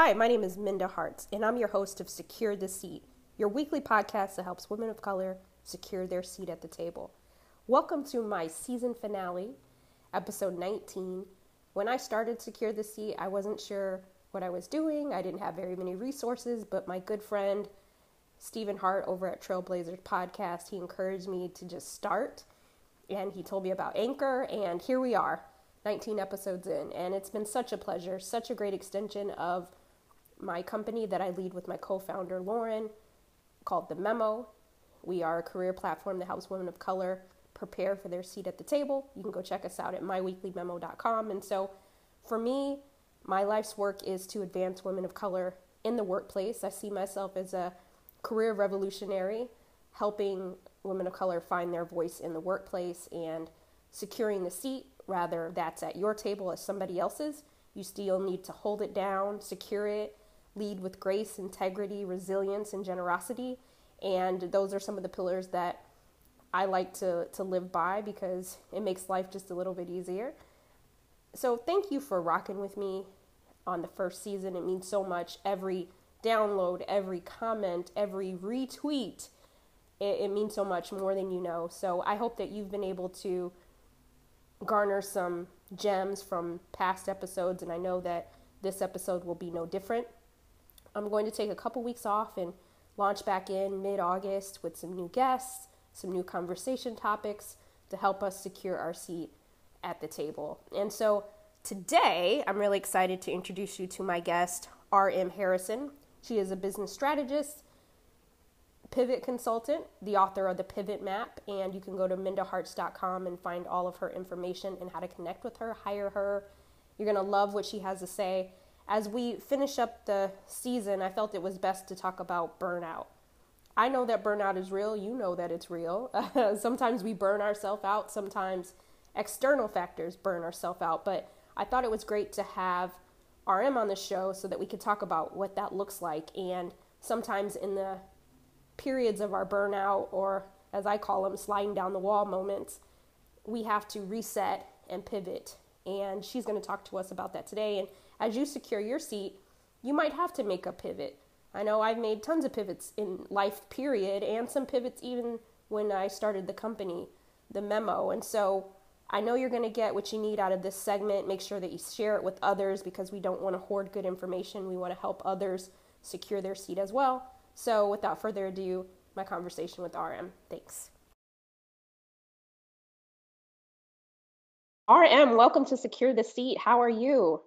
Hi, my name is Minda Harts, and I'm your host of Secure the Seat, your weekly podcast that helps women of color secure their seat at the table. Welcome to my season finale, episode 19. When I started Secure the Seat, I wasn't sure what I was doing. I didn't have very many resources, but my good friend Stephen Hart over at Trailblazers podcast, he encouraged me to just start and he told me about Anchor and here we are, 19 episodes in, and it's been such a pleasure, such a great extension of my company that I lead with my co founder, Lauren, called The Memo. We are a career platform that helps women of color prepare for their seat at the table. You can go check us out at myweeklymemo.com. And so, for me, my life's work is to advance women of color in the workplace. I see myself as a career revolutionary, helping women of color find their voice in the workplace and securing the seat, rather that's at your table as somebody else's. You still need to hold it down, secure it, lead with grace, integrity, resilience, and generosity. And those are some of the pillars that I like to, to live by because it makes life just a little bit easier. So, thank you for rocking with me on the first season. It means so much. Every download, every comment, every retweet, it, it means so much more than you know. So, I hope that you've been able to garner some gems from past episodes, and I know that this episode will be no different. I'm going to take a couple weeks off and launch back in mid August with some new guests, some new conversation topics to help us secure our seat at the table. And so today, I'm really excited to introduce you to my guest, R.M. Harrison. She is a business strategist, pivot consultant, the author of the Pivot Map, and you can go to mindaharts.com and find all of her information and how to connect with her, hire her. You're going to love what she has to say as we finish up the season, I felt it was best to talk about burnout. I know that burnout is real. You know that it's real. sometimes we burn ourselves out. Sometimes external factors burn ourselves out. But I thought it was great to have RM on the show so that we could talk about what that looks like. And sometimes in the periods of our burnout, or as I call them, sliding down the wall moments, we have to reset and pivot. And she's going to talk to us about that today. And as you secure your seat, you might have to make a pivot. I know I've made tons of pivots in life, period, and some pivots even when I started the company, the memo. And so I know you're going to get what you need out of this segment. Make sure that you share it with others because we don't want to hoard good information. We want to help others secure their seat as well. So without further ado, my conversation with RM. Thanks. RM, welcome to Secure the Seat. How are you?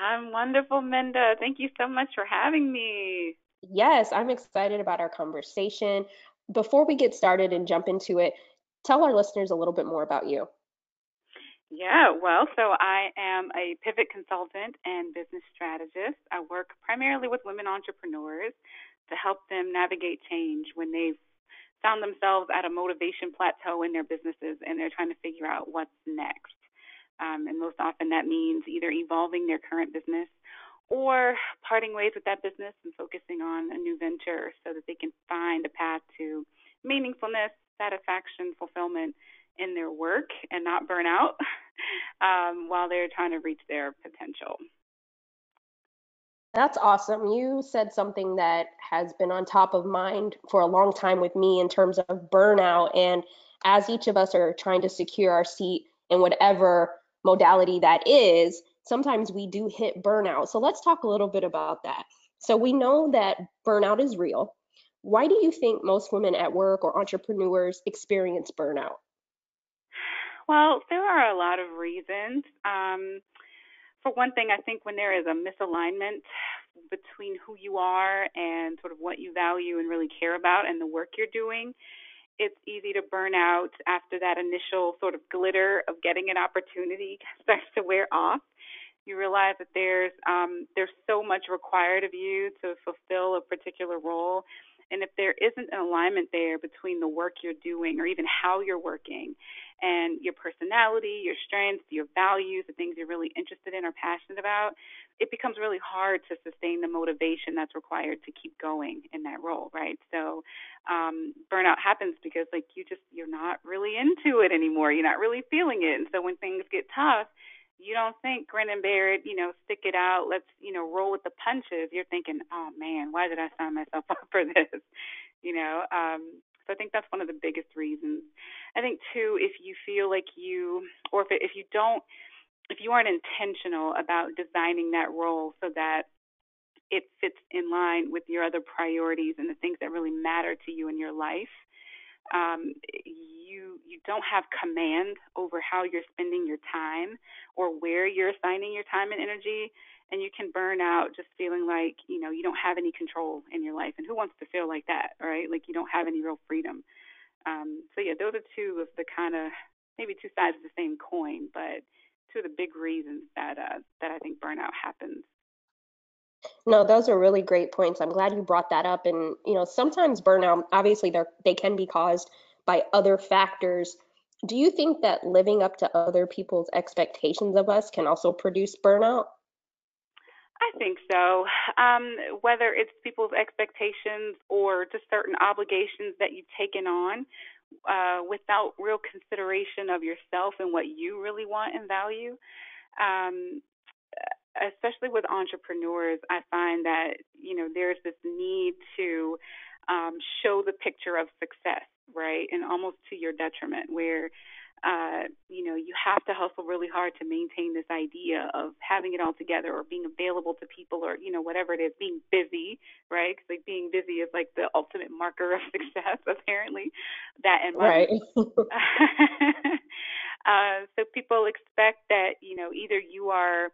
I'm wonderful, Minda. Thank you so much for having me. Yes, I'm excited about our conversation. Before we get started and jump into it, tell our listeners a little bit more about you. Yeah, well, so I am a pivot consultant and business strategist. I work primarily with women entrepreneurs to help them navigate change when they've found themselves at a motivation plateau in their businesses and they're trying to figure out what's next. Um, and most often that means either evolving their current business or parting ways with that business and focusing on a new venture so that they can find a path to meaningfulness, satisfaction, fulfillment in their work and not burn out um, while they're trying to reach their potential. That's awesome. You said something that has been on top of mind for a long time with me in terms of burnout. And as each of us are trying to secure our seat in whatever modality that is, sometimes we do hit burnout. So let's talk a little bit about that. So we know that burnout is real. Why do you think most women at work or entrepreneurs experience burnout? Well, there are a lot of reasons. Um, for one thing, I think when there is a misalignment between who you are and sort of what you value and really care about and the work you're doing, it's easy to burn out after that initial sort of glitter of getting an opportunity starts to wear off. You realize that there's um, there's so much required of you to fulfill a particular role, and if there isn't an alignment there between the work you're doing or even how you're working, and your personality, your strengths, your values, the things you're really interested in or passionate about, it becomes really hard to sustain the motivation that's required to keep going in that role, right? So um, burnout happens because like you just you're not really into it anymore. You're not really feeling it, and so when things get tough, you don't think grin and bear it, you know, stick it out, let's, you know, roll with the punches. You're thinking, oh man, why did I sign myself up for this? You know, um, so I think that's one of the biggest reasons. I think too, if you feel like you, or if it, if you don't, if you aren't intentional about designing that role so that it fits in line with your other priorities and the things that really matter to you in your life, um, you you don't have command over how you're spending your time or where you're assigning your time and energy and you can burn out just feeling like you know you don't have any control in your life and who wants to feel like that right? Like you don't have any real freedom. Um, so yeah those are two of the kind of maybe two sides of the same coin but two of the big reasons that uh, that I think burnout happens no, those are really great points. I'm glad you brought that up. And you know, sometimes burnout, obviously, they they can be caused by other factors. Do you think that living up to other people's expectations of us can also produce burnout? I think so. Um, whether it's people's expectations or just certain obligations that you've taken on uh, without real consideration of yourself and what you really want and value. Um, especially with entrepreneurs, I find that you know there's this need to um, show the picture of success, right, and almost to your detriment, where uh, you know you have to hustle really hard to maintain this idea of having it all together or being available to people or you know whatever it is, being busy, right? Because like being busy is like the ultimate marker of success, apparently. That and. Right. uh, so people expect that you know either you are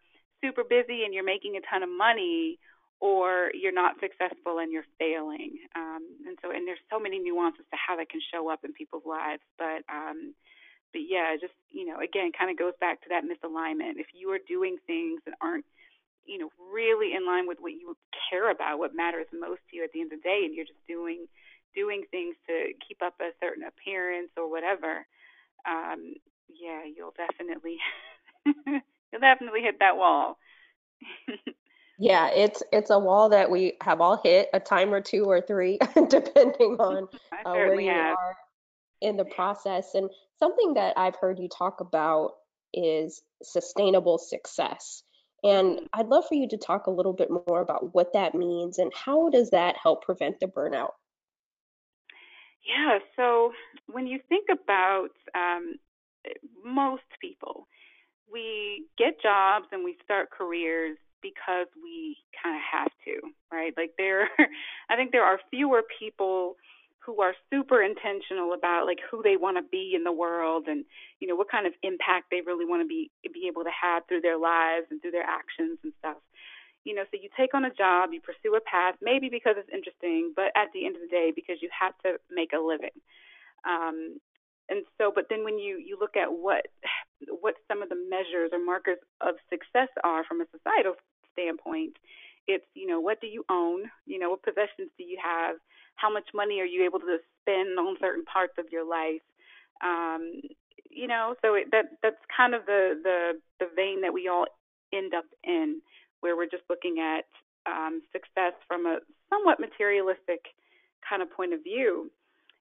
super busy and you're making a ton of money or you're not successful and you're failing. Um, and so, and there's so many nuances to how that can show up in people's lives. But, um, but yeah, just you know, again, kind of goes back to that misalignment. If you are doing things that aren't, you know, really in line with what you care about, what matters most to you at the end of the day, and you're just doing doing things to keep up a certain appearance or whatever, um, yeah, you'll definitely you'll definitely hit that wall. yeah, it's it's a wall that we have all hit a time or two or three, depending on uh, where you have. are in the process. And something that I've heard you talk about is sustainable success. And mm-hmm. I'd love for you to talk a little bit more about what that means and how does that help prevent the burnout? Yeah, so when you think about um, most people, we get jobs and we start careers because we kind of have to, right? Like there, I think there are fewer people who are super intentional about like who they want to be in the world and you know what kind of impact they really want to be be able to have through their lives and through their actions and stuff you know so you take on a job you pursue a path maybe because it's interesting but at the end of the day because you have to make a living um and so but then when you you look at what what some of the measures or markers of success are from a societal standpoint it's you know what do you own? You know what possessions do you have? How much money are you able to spend on certain parts of your life? Um you know so it, that that's kind of the the the vein that we all end up in where we're just looking at um success from a somewhat materialistic kind of point of view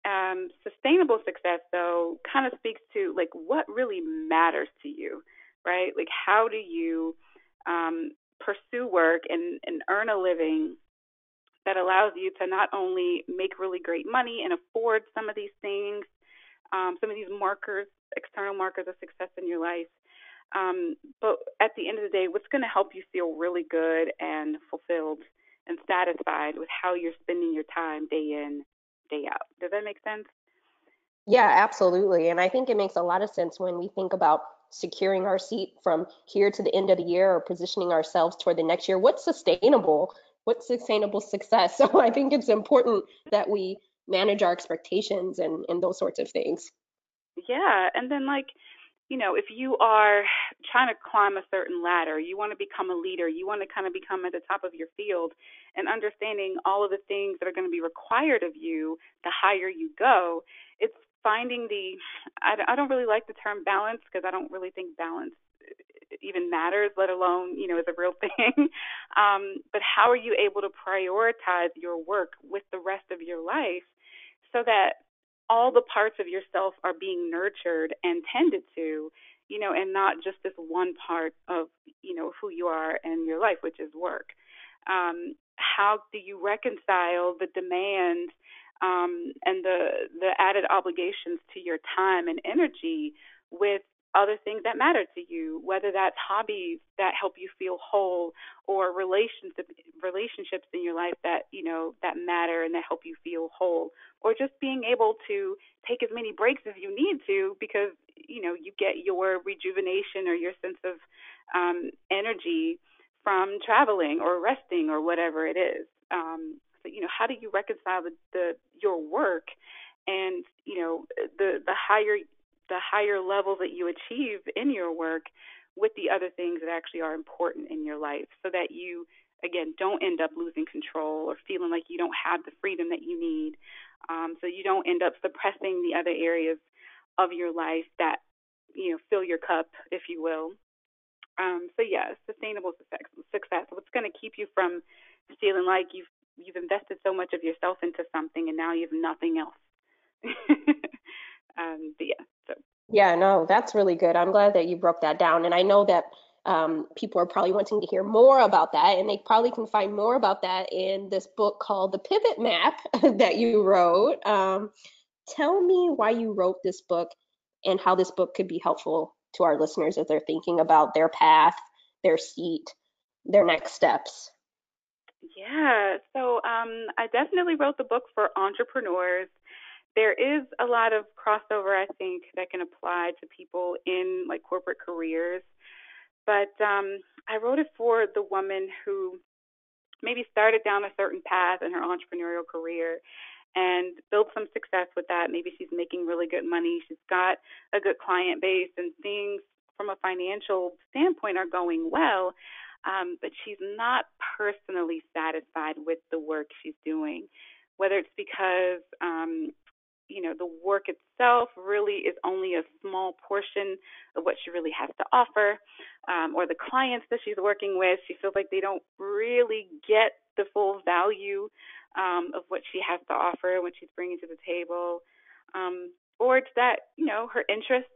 um, sustainable success, though, kind of speaks to like what really matters to you, right? Like how do you um, pursue work and, and earn a living that allows you to not only make really great money and afford some of these things, um, some of these markers, external markers of success in your life, um, but at the end of the day, what's going to help you feel really good and fulfilled and satisfied with how you're spending your time day in day out. Does that make sense? Yeah, absolutely. And I think it makes a lot of sense when we think about securing our seat from here to the end of the year or positioning ourselves toward the next year. What's sustainable? What's sustainable success? So I think it's important that we manage our expectations and, and those sorts of things. Yeah. And then, like, you know, if you are trying to climb a certain ladder, you want to become a leader, you want to kind of become at the top of your field, and understanding all of the things that are going to be required of you the higher you go, it's finding the, I, I don't really like the term balance because I don't really think balance even matters, let alone, you know, is a real thing. um, but how are you able to prioritize your work with the rest of your life so that all the parts of yourself are being nurtured and tended to you know, and not just this one part of, you know, who you are and your life, which is work. Um, how do you reconcile the demand um, and the the added obligations to your time and energy with other things that matter to you, whether that's hobbies that help you feel whole or relationships relationships in your life that, you know, that matter and that help you feel whole, or just being able to take as many breaks as you need to because, you know, you get your rejuvenation or your sense of um energy from traveling or resting or whatever it is. Um so, you know, how do you reconcile the, the your work and, you know, the the higher the higher level that you achieve in your work with the other things that actually are important in your life so that you again don't end up losing control or feeling like you don't have the freedom that you need. Um, so you don't end up suppressing the other areas of your life that you know fill your cup if you will. Um, so yeah sustainable success success. What's going to keep you from feeling like you've you've invested so much of yourself into something and now you have nothing else? Um, but yeah. Yeah, no, that's really good. I'm glad that you broke that down. And I know that um, people are probably wanting to hear more about that, and they probably can find more about that in this book called The Pivot Map that you wrote. Um, tell me why you wrote this book and how this book could be helpful to our listeners as they're thinking about their path, their seat, their next steps. Yeah, so um, I definitely wrote the book for entrepreneurs there is a lot of crossover, I think, that can apply to people in like corporate careers. But um, I wrote it for the woman who maybe started down a certain path in her entrepreneurial career and built some success with that. Maybe she's making really good money. She's got a good client base and things from a financial standpoint are going well. Um, but she's not personally satisfied with the work she's doing, whether it's because um, you know the work itself really is only a small portion of what she really has to offer um, or the clients that she's working with. She feels like they don't really get the full value um, of what she has to offer what she's bringing to the table um, or it's that you know her interests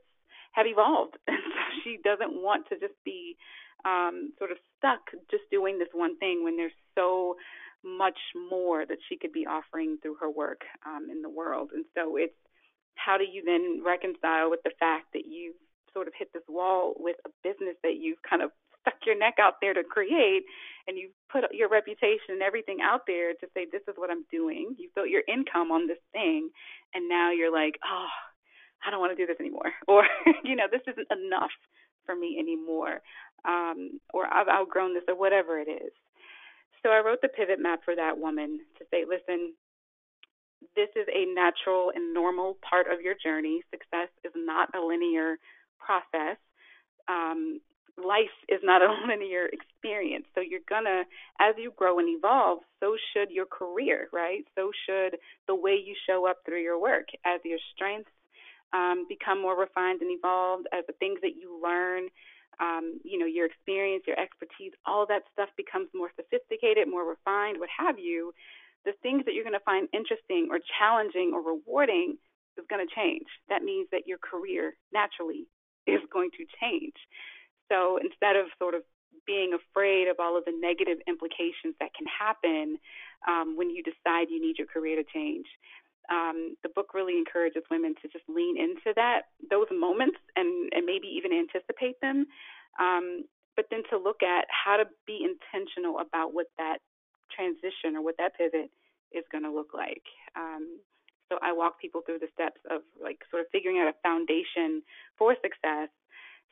have evolved. And so she doesn't want to just be um, sort of stuck just doing this one thing when there's so much more that she could be offering through her work um, in the world. And so it's how do you then reconcile with the fact that you've sort of hit this wall with a business that you've kind of stuck your neck out there to create and you've put your reputation and everything out there to say this is what I'm doing. You've built your income on this thing and now you're like, "Oh, I don't want to do this anymore." Or, you know, this isn't enough for me anymore. Um or I've outgrown this or whatever it is. So I wrote the pivot map for that woman to say, listen, this is a natural and normal part of your journey. Success is not a linear process. Um, life is not a linear experience. So you're gonna, as you grow and evolve, so should your career, right? So should the way you show up through your work. As your strengths um, become more refined and evolved, as the things that you learn um, you know, your experience, your expertise, all that stuff becomes more sophisticated, more refined, what have you, the things that you're going to find interesting or challenging or rewarding is going to change. That means that your career naturally is going to change. So instead of sort of being afraid of all of the negative implications that can happen um, when you decide you need your career to change, um, the book really encourages women to just lean into that those moments and and maybe even anticipate them, um, but then to look at how to be intentional about what that transition or what that pivot is going to look like. Um, so I walk people through the steps of like sort of figuring out a foundation for success,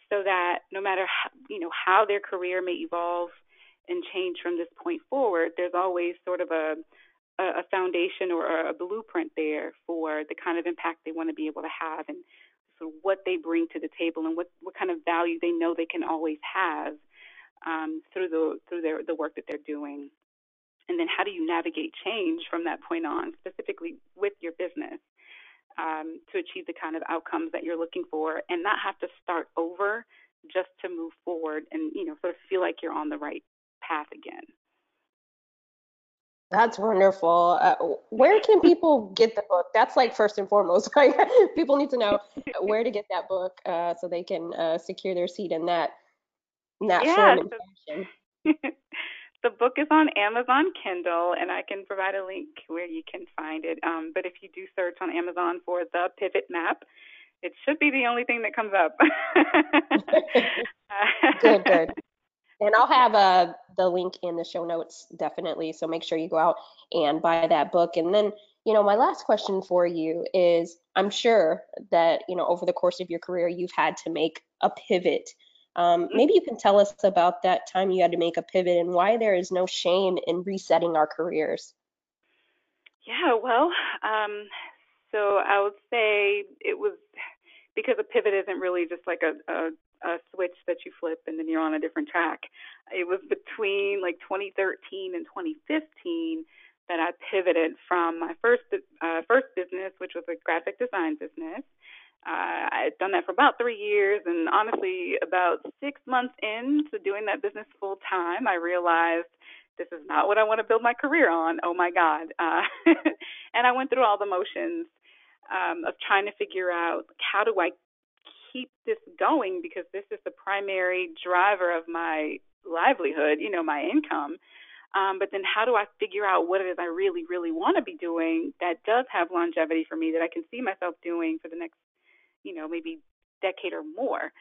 so that no matter how, you know how their career may evolve and change from this point forward, there's always sort of a a, a foundation or a blueprint there for the kind of impact they want to be able to have and sort of what they bring to the table and what, what kind of value they know they can always have um, through the through their the work that they're doing. And then how do you navigate change from that point on, specifically with your business, um, to achieve the kind of outcomes that you're looking for and not have to start over just to move forward and, you know, sort of feel like you're on the right path again. That's wonderful. Uh, where can people get the book? That's like first and foremost. Right? people need to know where to get that book uh, so they can uh, secure their seat in that in that yeah, form and fashion. the book is on Amazon Kindle, and I can provide a link where you can find it. Um, but if you do search on Amazon for the Pivot Map, it should be the only thing that comes up. good, good. And I'll have uh, the link in the show notes definitely. So make sure you go out and buy that book. And then, you know, my last question for you is I'm sure that, you know, over the course of your career, you've had to make a pivot. Um, mm-hmm. maybe you can tell us about that time you had to make a pivot and why there is no shame in resetting our careers. Yeah, well, um, so I would say it was because a pivot isn't really just like a, a a switch that you flip and then you're on a different track. It was between like 2013 and 2015 that I pivoted from my first uh, first business, which was a graphic design business. Uh, I had done that for about three years, and honestly, about six months into doing that business full time, I realized this is not what I want to build my career on. Oh my God! Uh, and I went through all the motions um, of trying to figure out how do I keep this going because this is the primary driver of my livelihood, you know, my income. Um, but then how do I figure out what it is I really, really want to be doing that does have longevity for me that I can see myself doing for the next, you know, maybe decade or more?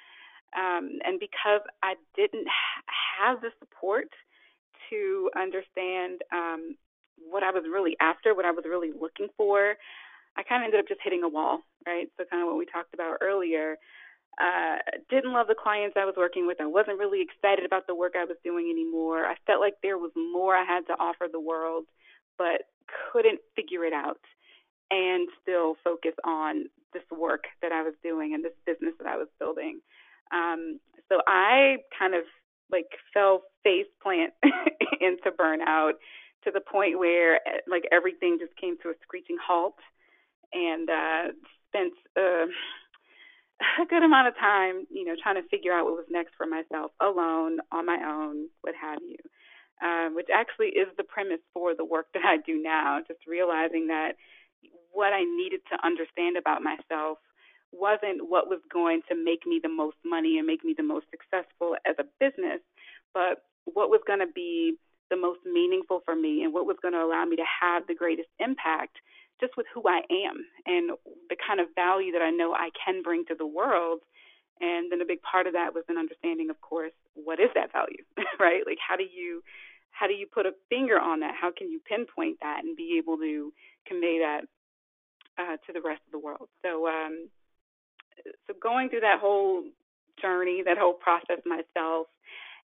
Um, and because I didn't ha- have the support to understand um, what I was really after, what I was really looking for, I kind of ended up just hitting a wall, right? So kind of what we talked about earlier. Uh, didn't love the clients I was working with. I wasn't really excited about the work I was doing anymore. I felt like there was more I had to offer the world, but couldn't figure it out and still focus on this work that I was doing and this business that I was building. Um, so I kind of like fell face plant into burnout to the point where like everything just came to a screeching halt and uh, spent uh, a good amount of time, you know, trying to figure out what was next for myself, alone, on my own, what have you. Um, which actually is the premise for the work that I do now. Just realizing that what I needed to understand about myself wasn't what was going to make me the most money and make me the most successful as a business, but what was going to be the most meaningful for me and what was going to allow me to have the greatest impact just with who I am and the kind of value that I know I can bring to the world. And then a big part of that was an understanding, of course, what is that value, right? Like how do you how do you put a finger on that? How can you pinpoint that and be able to convey that uh, to the rest of the world? So um, so going through that whole journey, that whole process myself,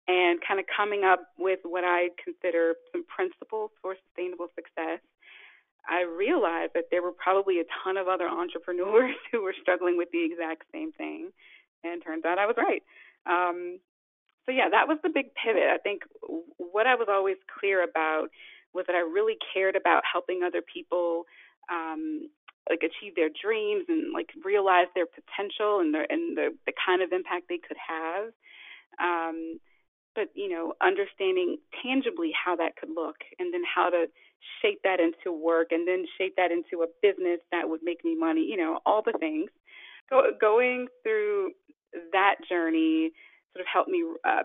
and kind of coming up with what I consider some principles for sustainable success I realized that there were probably a ton of other entrepreneurs who were struggling with the exact same thing. And turns out I was right. Um, so, yeah, that was the big pivot. I think what I was always clear about was that I really cared about helping other people um, like achieve their dreams and like realize their potential and the and the, the kind of impact they could have. Um, but you know, understanding tangibly how that could look and then how to shape that into work and then shape that into a business that would make me money, you know, all the things. Go, going through that journey sort of helped me uh,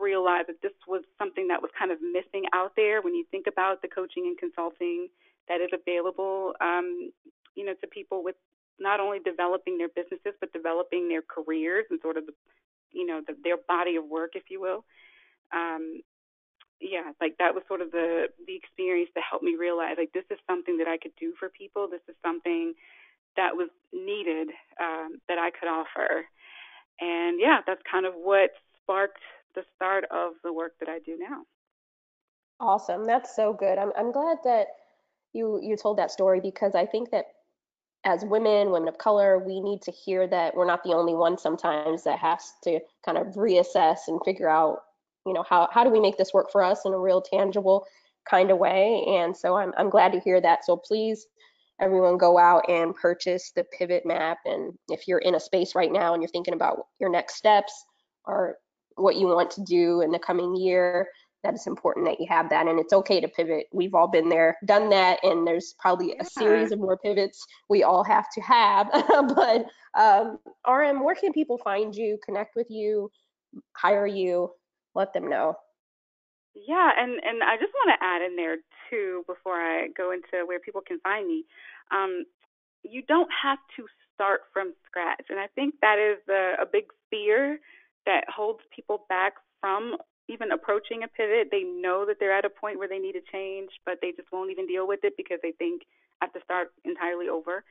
realize that this was something that was kind of missing out there when you think about the coaching and consulting that is available, um, you know, to people with not only developing their businesses but developing their careers and sort of, the, you know, the, their body of work, if you will. Um, yeah, like that was sort of the the experience that helped me realize like this is something that I could do for people. This is something that was needed um, that I could offer, and yeah, that's kind of what sparked the start of the work that I do now. Awesome, that's so good. I'm I'm glad that you you told that story because I think that as women, women of color, we need to hear that we're not the only one sometimes that has to kind of reassess and figure out you know how how do we make this work for us in a real tangible kind of way and so i'm, I'm glad to hear that so please everyone go out and purchase the pivot map and if you're in a space right now and you're thinking about your next steps or what you want to do in the coming year that it's important that you have that and it's okay to pivot. We've all been there, done that, and there's probably a series of more pivots we all have to have. but um, RM, where can people find you, connect with you, hire you? Let them know. Yeah, and and I just want to add in there too before I go into where people can find me. Um, you don't have to start from scratch, and I think that is a, a big fear that holds people back from even approaching a pivot. They know that they're at a point where they need to change, but they just won't even deal with it because they think I have to start entirely over.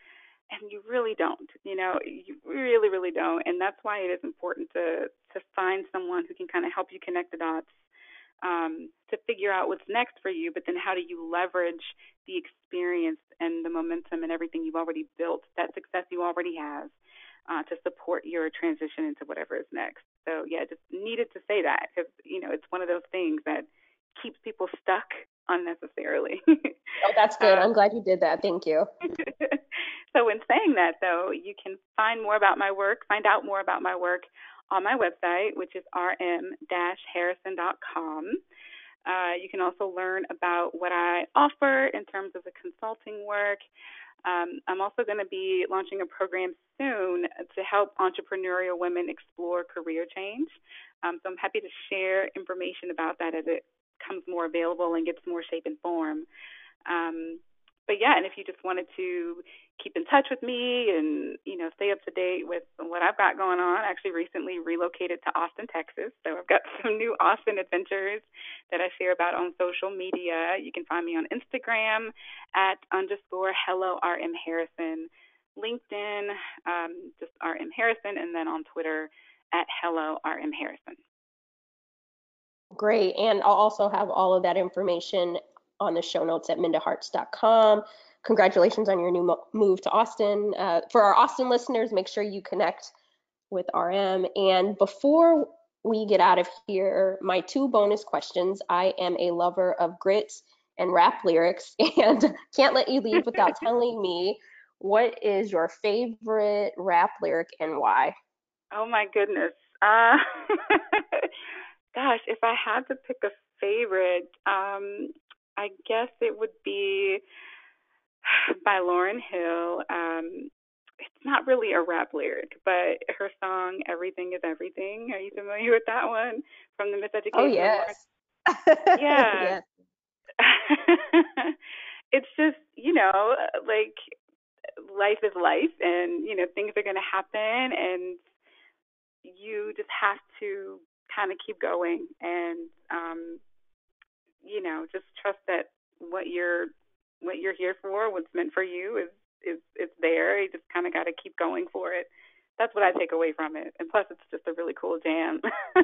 And you really don't, you know, you really, really don't. And that's why it is important to to find someone who can kind of help you connect the dots um, to figure out what's next for you. But then, how do you leverage the experience and the momentum and everything you've already built, that success you already have, uh, to support your transition into whatever is next. So yeah, just needed to say that because you know it's one of those things that keeps people stuck unnecessarily. oh, that's good. Um, I'm glad you did that. Thank you. so in saying that, though, you can find more about my work, find out more about my work on my website, which is rm-harrison.com. Uh, you can also learn about what I offer in terms of the consulting work. Um, I'm also going to be launching a program soon to help entrepreneurial women explore career change. Um, so I'm happy to share information about that as it comes more available and gets more shape and form. Um, but yeah, and if you just wanted to keep in touch with me and you know stay up to date with what I've got going on, I actually recently relocated to Austin, Texas, so I've got some new Austin adventures that I share about on social media. You can find me on Instagram at underscore hello rm harrison, LinkedIn um, just rm harrison, and then on Twitter at hello rm harrison. Great. And I'll also have all of that information on the show notes at mindaharts.com. Congratulations on your new mo- move to Austin. Uh, for our Austin listeners, make sure you connect with RM. And before we get out of here, my two bonus questions. I am a lover of grits and rap lyrics and can't let you leave without telling me what is your favorite rap lyric and why? Oh my goodness. Uh, gosh, if I had to pick a favorite, um, I guess it would be by Lauryn Hill. Um, it's not really a rap lyric, but her song "Everything Is Everything." Are you familiar with that one from the Miseducation? Oh yes. yeah. yes. it's just you know like life is life, and you know things are going to happen, and you just have to kind of keep going and um you know, just trust that what you're what you're here for, what's meant for you is is it's there. You just kind of got to keep going for it. That's what I take away from it. And plus, it's just a really cool jam.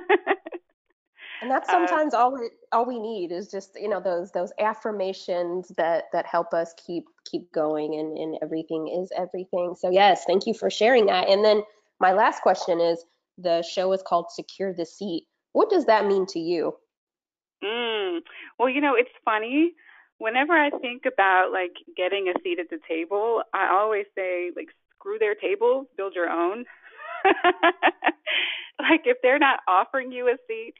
and that's uh, sometimes all we all we need is just you know those those affirmations that that help us keep keep going and and everything is everything. So yes, thank you for sharing that. And then my last question is the show is called Secure the Seat. What does that mean to you? Mm. Well, you know, it's funny. Whenever I think about like getting a seat at the table, I always say like screw their table, build your own. like if they're not offering you a seat,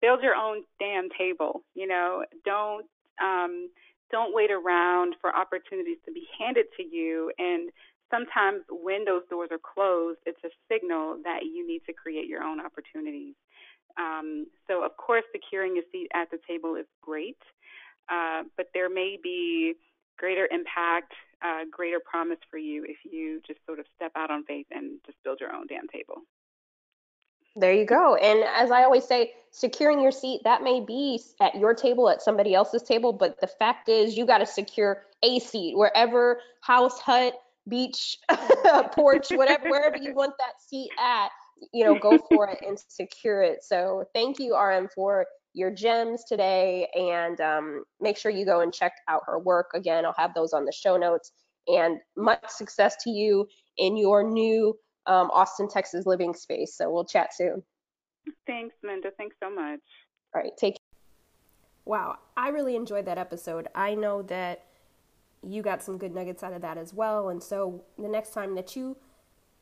build your own damn table. You know, don't um don't wait around for opportunities to be handed to you and sometimes when those doors are closed, it's a signal that you need to create your own opportunities. Um, so, of course, securing a seat at the table is great, uh, but there may be greater impact, uh, greater promise for you if you just sort of step out on faith and just build your own damn table. There you go. And as I always say, securing your seat, that may be at your table, at somebody else's table, but the fact is you got to secure a seat wherever house, hut, beach, porch, whatever, wherever you want that seat at you know, go for it and secure it. So thank you, RM, for your gems today. And um, make sure you go and check out her work. Again, I'll have those on the show notes. And much success to you in your new um, Austin, Texas living space. So we'll chat soon. Thanks, Minda. Thanks so much. All right, take care. Wow, I really enjoyed that episode. I know that you got some good nuggets out of that as well. And so the next time that you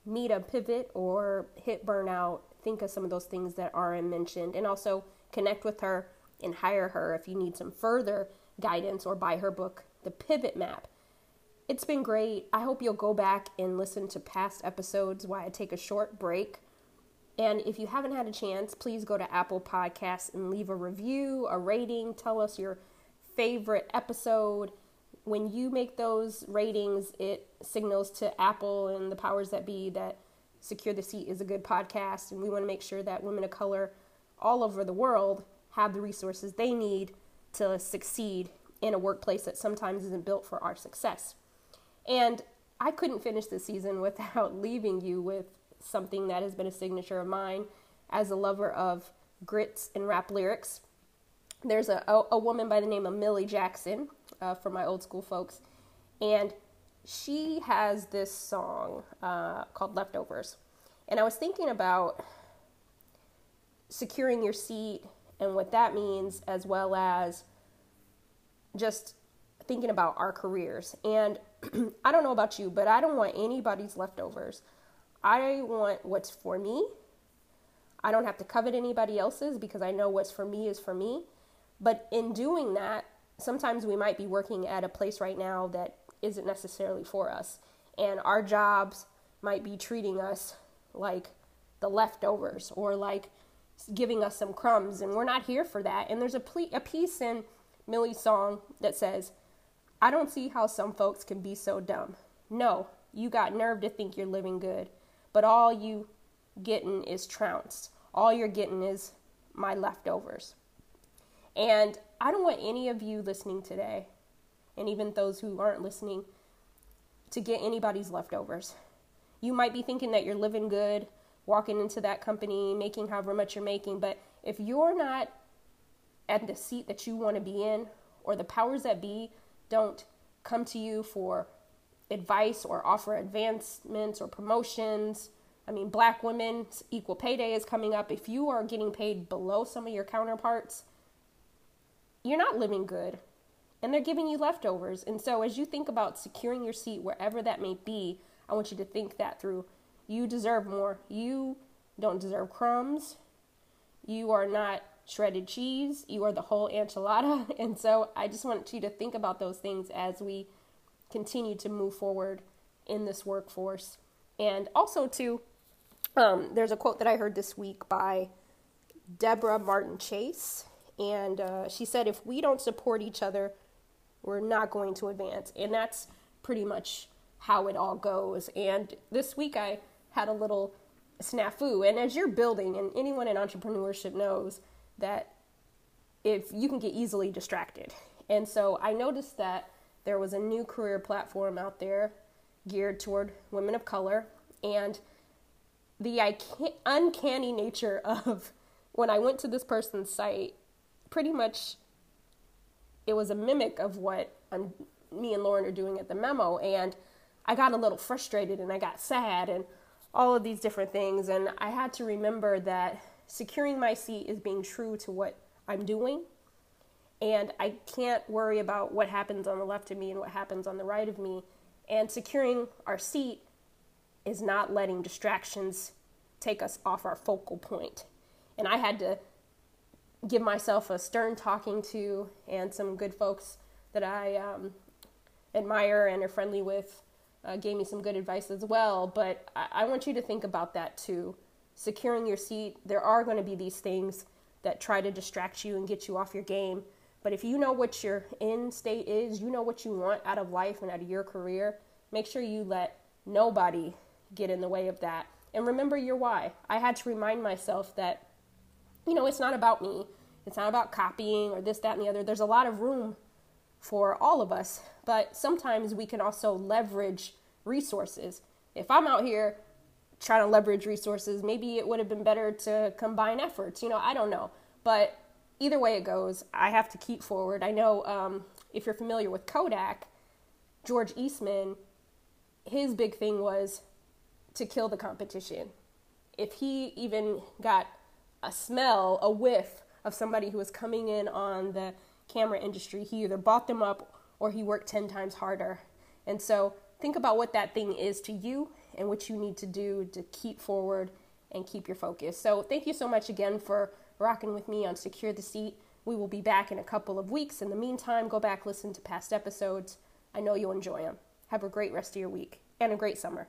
meet a pivot or hit burnout, think of some of those things that RM mentioned and also connect with her and hire her if you need some further guidance or buy her book, The Pivot Map. It's been great. I hope you'll go back and listen to past episodes while I take a short break. And if you haven't had a chance, please go to Apple Podcasts and leave a review, a rating, tell us your favorite episode. When you make those ratings, it signals to Apple and the powers that be that Secure the Seat is a good podcast, and we want to make sure that women of color all over the world have the resources they need to succeed in a workplace that sometimes isn't built for our success. And I couldn't finish this season without leaving you with something that has been a signature of mine as a lover of grits and rap lyrics. There's a, a, a woman by the name of Millie Jackson uh, for my old school folks, and she has this song uh, called Leftovers. And I was thinking about securing your seat and what that means, as well as just thinking about our careers. And I don't know about you, but I don't want anybody's leftovers. I want what's for me. I don't have to covet anybody else's because I know what's for me is for me. But in doing that, sometimes we might be working at a place right now that isn't necessarily for us. And our jobs might be treating us like the leftovers or like giving us some crumbs. And we're not here for that. And there's a, ple- a piece in Millie's song that says, I don't see how some folks can be so dumb. No, you got nerve to think you're living good but all you getting is trounced. All you're getting is my leftovers. And I don't want any of you listening today, and even those who aren't listening, to get anybody's leftovers. You might be thinking that you're living good, walking into that company, making however much you're making, but if you're not at the seat that you want to be in, or the powers that be don't come to you for advice or offer advancements or promotions. I mean, black women's equal pay day is coming up. If you are getting paid below some of your counterparts, you're not living good and they're giving you leftovers. And so, as you think about securing your seat wherever that may be, I want you to think that through. You deserve more. You don't deserve crumbs. You are not shredded cheese. You are the whole enchilada. And so, I just want you to think about those things as we continue to move forward in this workforce. And also, too, um, there's a quote that I heard this week by Debra Martin Chase, and uh, she said, If we don't support each other, we're not going to advance. And that's pretty much how it all goes. And this week I had a little snafu. And as you're building, and anyone in entrepreneurship knows that if you can get easily distracted. And so I noticed that there was a new career platform out there geared toward women of color. And the uncanny nature of when I went to this person's site, pretty much it was a mimic of what I'm, me and Lauren are doing at the memo. And I got a little frustrated and I got sad and all of these different things. And I had to remember that securing my seat is being true to what I'm doing and I can't worry about what happens on the left of me and what happens on the right of me. And securing our seat is not letting distractions take us off our focal point. And I had to give myself a stern talking to, and some good folks that I um, admire and are friendly with uh, gave me some good advice as well. But I-, I want you to think about that too. Securing your seat, there are going to be these things that try to distract you and get you off your game. But if you know what your end state is, you know what you want out of life and out of your career, make sure you let nobody get in the way of that. And remember your why. I had to remind myself that, you know, it's not about me. It's not about copying or this, that, and the other. There's a lot of room for all of us, but sometimes we can also leverage resources. If I'm out here trying to leverage resources, maybe it would have been better to combine efforts. You know, I don't know. But either way it goes, I have to keep forward. I know um, if you're familiar with Kodak, George Eastman, his big thing was to kill the competition. If he even got a smell, a whiff of somebody who was coming in on the camera industry, he either bought them up or he worked 10 times harder. And so think about what that thing is to you and what you need to do to keep forward and keep your focus. So thank you so much again for rocking with me on Secure the Seat. We will be back in a couple of weeks. In the meantime, go back, listen to past episodes. I know you'll enjoy them. Have a great rest of your week and a great summer.